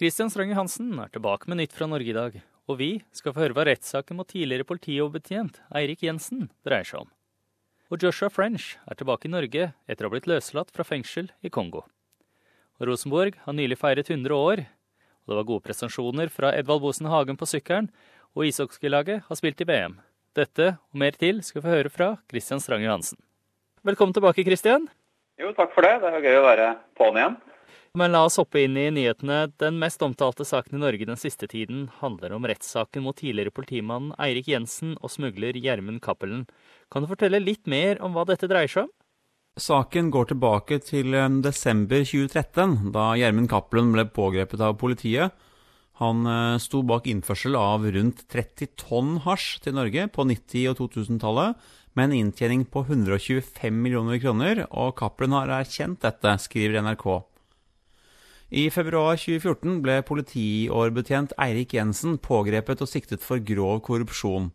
Christian Stranger Hansen er tilbake med nytt fra Norge i dag, og vi skal få høre hva rettssaken mot tidligere politioverbetjent Eirik Jensen dreier seg om. Og Joshua French er tilbake i Norge etter å ha blitt løslatt fra fengsel i Kongo. Og Rosenborg har nylig feiret 100 år, og det var gode prestasjoner fra Edvald Bosen Hagen på sykkelen, og ishockeylaget har spilt i VM. Dette og mer til skal vi få høre fra Kristian Strange Hansen. Velkommen tilbake, Kristian. Jo, takk for det. Det er gøy å være på'n igjen. Men la oss hoppe inn i nyhetene. Den mest omtalte saken i Norge den siste tiden handler om rettssaken mot tidligere politimannen Eirik Jensen og smugler Gjermund Cappelen. Kan du fortelle litt mer om hva dette dreier seg om? Saken går tilbake til eh, desember 2013, da Gjermund Cappelen ble pågrepet av politiet. Han eh, sto bak innførsel av rundt 30 tonn hasj til Norge på 90- og 2000-tallet, med en inntjening på 125 millioner kroner, og Cappelen har erkjent dette, skriver NRK. I februar 2014 ble politiårbetjent Eirik Jensen pågrepet og siktet for grov korrupsjon.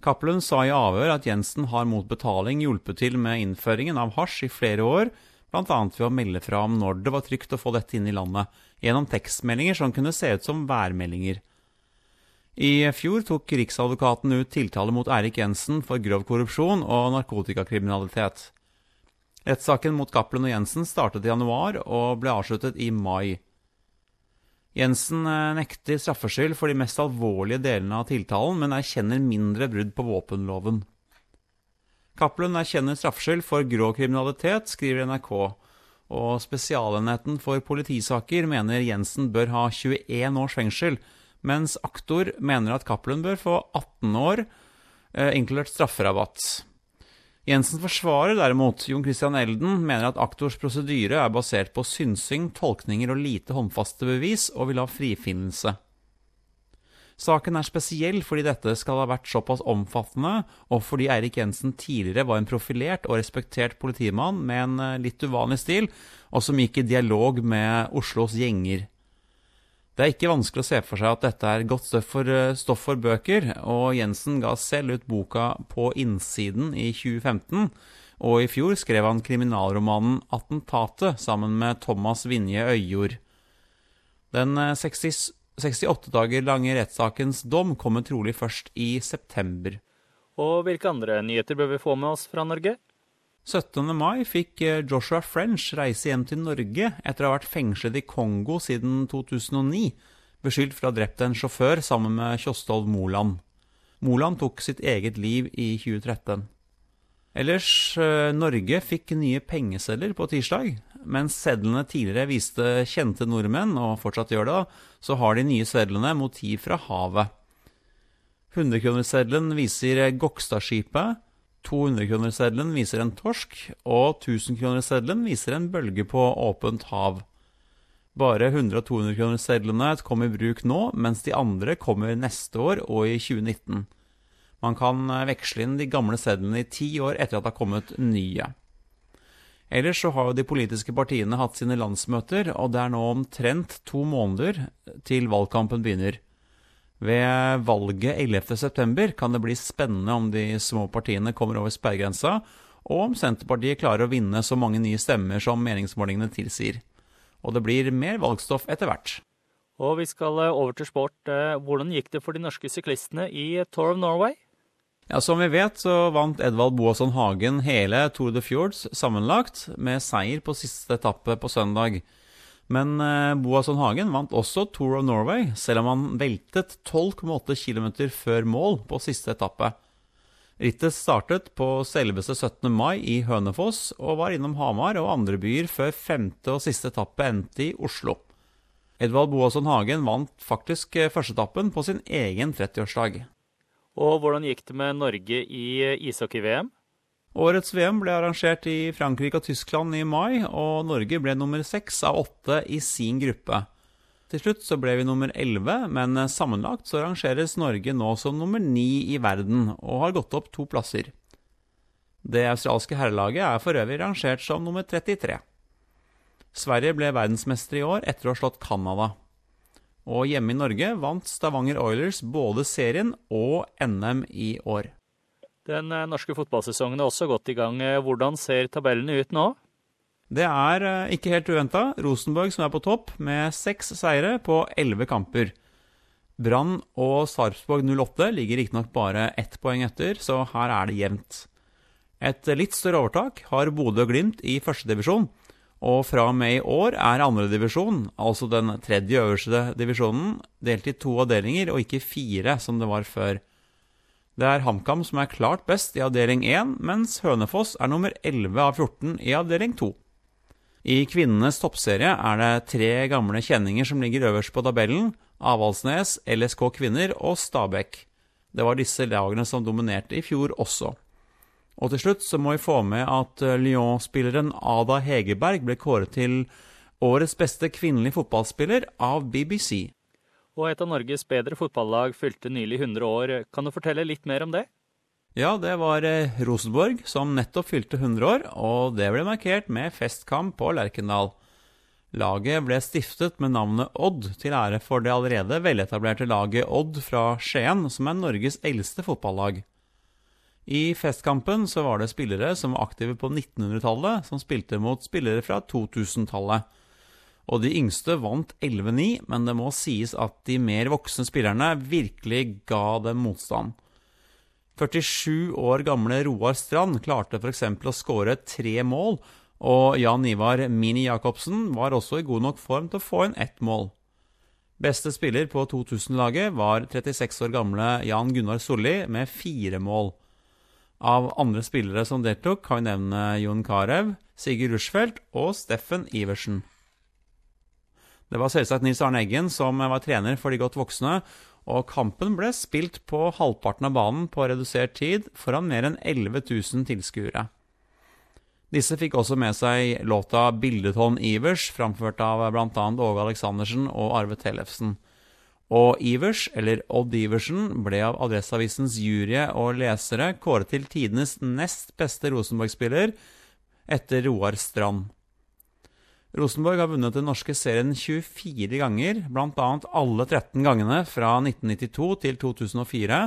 Cappelen sa i avhør at Jensen har mot betaling hjulpet til med innføringen av hasj i flere år, bl.a. ved å melde fra om når det var trygt å få dette inn i landet, gjennom tekstmeldinger som kunne se ut som værmeldinger. I fjor tok Riksadvokaten ut tiltale mot Eirik Jensen for grov korrupsjon og narkotikakriminalitet. Rettssaken mot Cappelen og Jensen startet i januar og ble avsluttet i mai. Jensen eh, nekter straffskyld for de mest alvorlige delene av tiltalen, men erkjenner mindre brudd på våpenloven. Cappelen erkjenner straffskyld for grå kriminalitet, skriver NRK, og Spesialenheten for politisaker mener Jensen bør ha 21 års fengsel, mens aktor mener at Cappelen bør få 18 år, eh, inkludert strafferabatt. Jensens forsvarer derimot, Jon Christian Elden, mener at aktors prosedyre er basert på synsing, tolkninger og lite håndfaste bevis, og vil ha frifinnelse. Saken er spesiell fordi dette skal ha vært såpass omfattende, og fordi Eirik Jensen tidligere var en profilert og respektert politimann med en eh, litt uvanlig stil, og som gikk i dialog med Oslos gjenger. Det er ikke vanskelig å se for seg at dette er godt stoff for, eh, stoff for bøker, og Jensen ga selv ut boka På innsiden i 2015, og i fjor skrev han kriminalromanen 'Attentatet' sammen med Thomas Vinje Øyjord. Den 60, eh, 68 dager lange rettssakens dom kommer trolig først i september. Og hvilke andre nyheter bør vi få med oss fra Norge? 17. mai fikk eh, Joshua French reise hjem til Norge etter å ha vært fengslet i Kongo siden 2009, beskyldt for å ha drept en sjåfør sammen med Kjostolv Moland. Moland tok sitt eget liv i 2013. Ellers, eh, Norge fikk nye pengesedler på tirsdag. Mens sedlene tidligere viste kjente nordmenn, og fortsatt gjør det, så har de nye sedlene motiv fra havet. 100-kronerseddelen viser Gokstadskipet, 200-kronerseddelen viser en torsk, og 1000-kronerseddelen viser en bølge på åpent hav. Bare 100- og 200-kronerssedlene kom i bruk nå, mens de andre kommer neste år og i 2019. Man kan eh, veksle inn de gamle sedlene i ti år etter at det har kommet nye. Ellers så har jo de politiske partiene hatt sine landsmøter, og det er nå omtrent to måneder til valgkampen begynner. Ved valget 11.9 kan det bli spennende om de små partiene kommer over sperregrensa, og om Senterpartiet klarer å vinne så mange nye stemmer som meningsmålingene tilsier. Og det blir mer valgstoff etter hvert. Og vi skal eh, over til sport. Eh, hvordan gikk det for de norske syklistene i Tour of Norway? Ja, Som vi vet, så vant Edvald Boasson Hagen hele Tour de Fjords sammenlagt, med seier på siste etappe på søndag. Men eh, Boasson Hagen vant også Tour of Norway, selv om han veltet 12,8 km før mål på siste etappe. Rittet startet på selveste 17. mai i Hønefoss og var innom Hamar og andre byer før femte og siste etappe endte i Oslo. Edvald Boasson Hagen vant faktisk eh, førsteetappen på sin egen 30-årsdag. Og hvordan gikk det med Norge i eh, ishockey-VM? Årets VM ble arrangert i Frankrike og Tyskland i mai, og Norge ble nummer seks av åtte i sin gruppe. Til slutt så ble vi nummer elleve, men sammenlagt så rangeres Norge nå som nummer ni i verden, og har gått opp to plasser. Det australske herrelaget er for øvrig rangert som nummer 33. Sverige ble verdensmester i år etter å ha slått Canada. Og hjemme i Norge vant Stavanger Oilers både serien og NM i år. Den eh, norske fotballsesongen er også godt i gang. Eh, hvordan ser tabellene ut nå? Det er eh, ikke helt uventa Rosenborg som er på topp, med seks seire på elleve kamper. Brann og Sarpsborg 08 ligger riktignok bare ett poeng etter, så her er det jevnt. Et litt større overtak har Bodø og Glimt i førstedivisjon, og fra og med i år er andredivisjon, altså den tredje øverste divisjonen, delt i to avdelinger og ikke fire, som det var før. Det er HamKam som er klart best i avdeling 1, mens Hønefoss er nummer 11 av 14 i avdeling 2. I kvinnenes toppserie er det tre gamle kjenninger som ligger øverst på tabellen. Avaldsnes, LSK Kvinner og Stabæk. Det var disse lagene som dominerte i fjor også. Og til slutt så må vi få med at eh, Lyon-spilleren Ada Hegerberg ble kåret til årets beste kvinnelige fotballspiller av BBC. Og et av Norges bedre fotballag fylte nylig 100 år. Kan du fortelle litt mer om det? Ja, det var eh, Rosenborg som nettopp fylte 100 år, og det ble markert med festkamp på Lerkendal. Laget ble stiftet med navnet Odd til ære for det allerede veletablerte laget Odd fra Skien, som er Norges eldste fotballag. I festkampen så var det spillere som var aktive på 1900-tallet, som spilte mot spillere fra 2000-tallet. Og de yngste vant 11-9, men det må sies at de mer voksne spillerne virkelig ga dem motstand. 47 år gamle Roar Strand klarte f.eks. å skåre tre mål, og Jan Ivar Mini Jacobsen var også i god nok form til å få inn ett mål. Beste spiller på 2000-laget var 36 år gamle Jan Gunnar Solli med fire mål. Av andre spillere som deltok, kan vi nevne Jon Carew, Sigurd Rushfeldt og Steffen Iversen. Det var selvsagt Nils Arne Eggen som var trener for de godt voksne, og kampen ble spilt på halvparten av banen på redusert tid foran mer enn 11 000 tilskuere. Disse fikk også med seg låta 'Bildetonn Ivers', framført av bl.a. Åge Aleksandersen og Arve Tellefsen. Og Ivers, eller Odd Iversen, ble av Adresseavisens jury og lesere kåret til tidenes nest beste Rosenborg-spiller, etter Roar Strand. Rosenborg har vunnet den norske serien 24 ganger, bl.a. alle 13 gangene fra 1992 til 2004,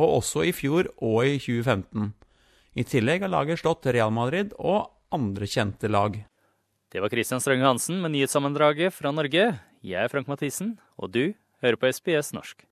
og også i fjor og i 2015. I tillegg har laget slått Real Madrid og andre kjente lag. Det var Christian Strønge Hansen med nyhetssammendraget fra Norge. Jeg er Frank Mathisen, og du hører på SBS norsk.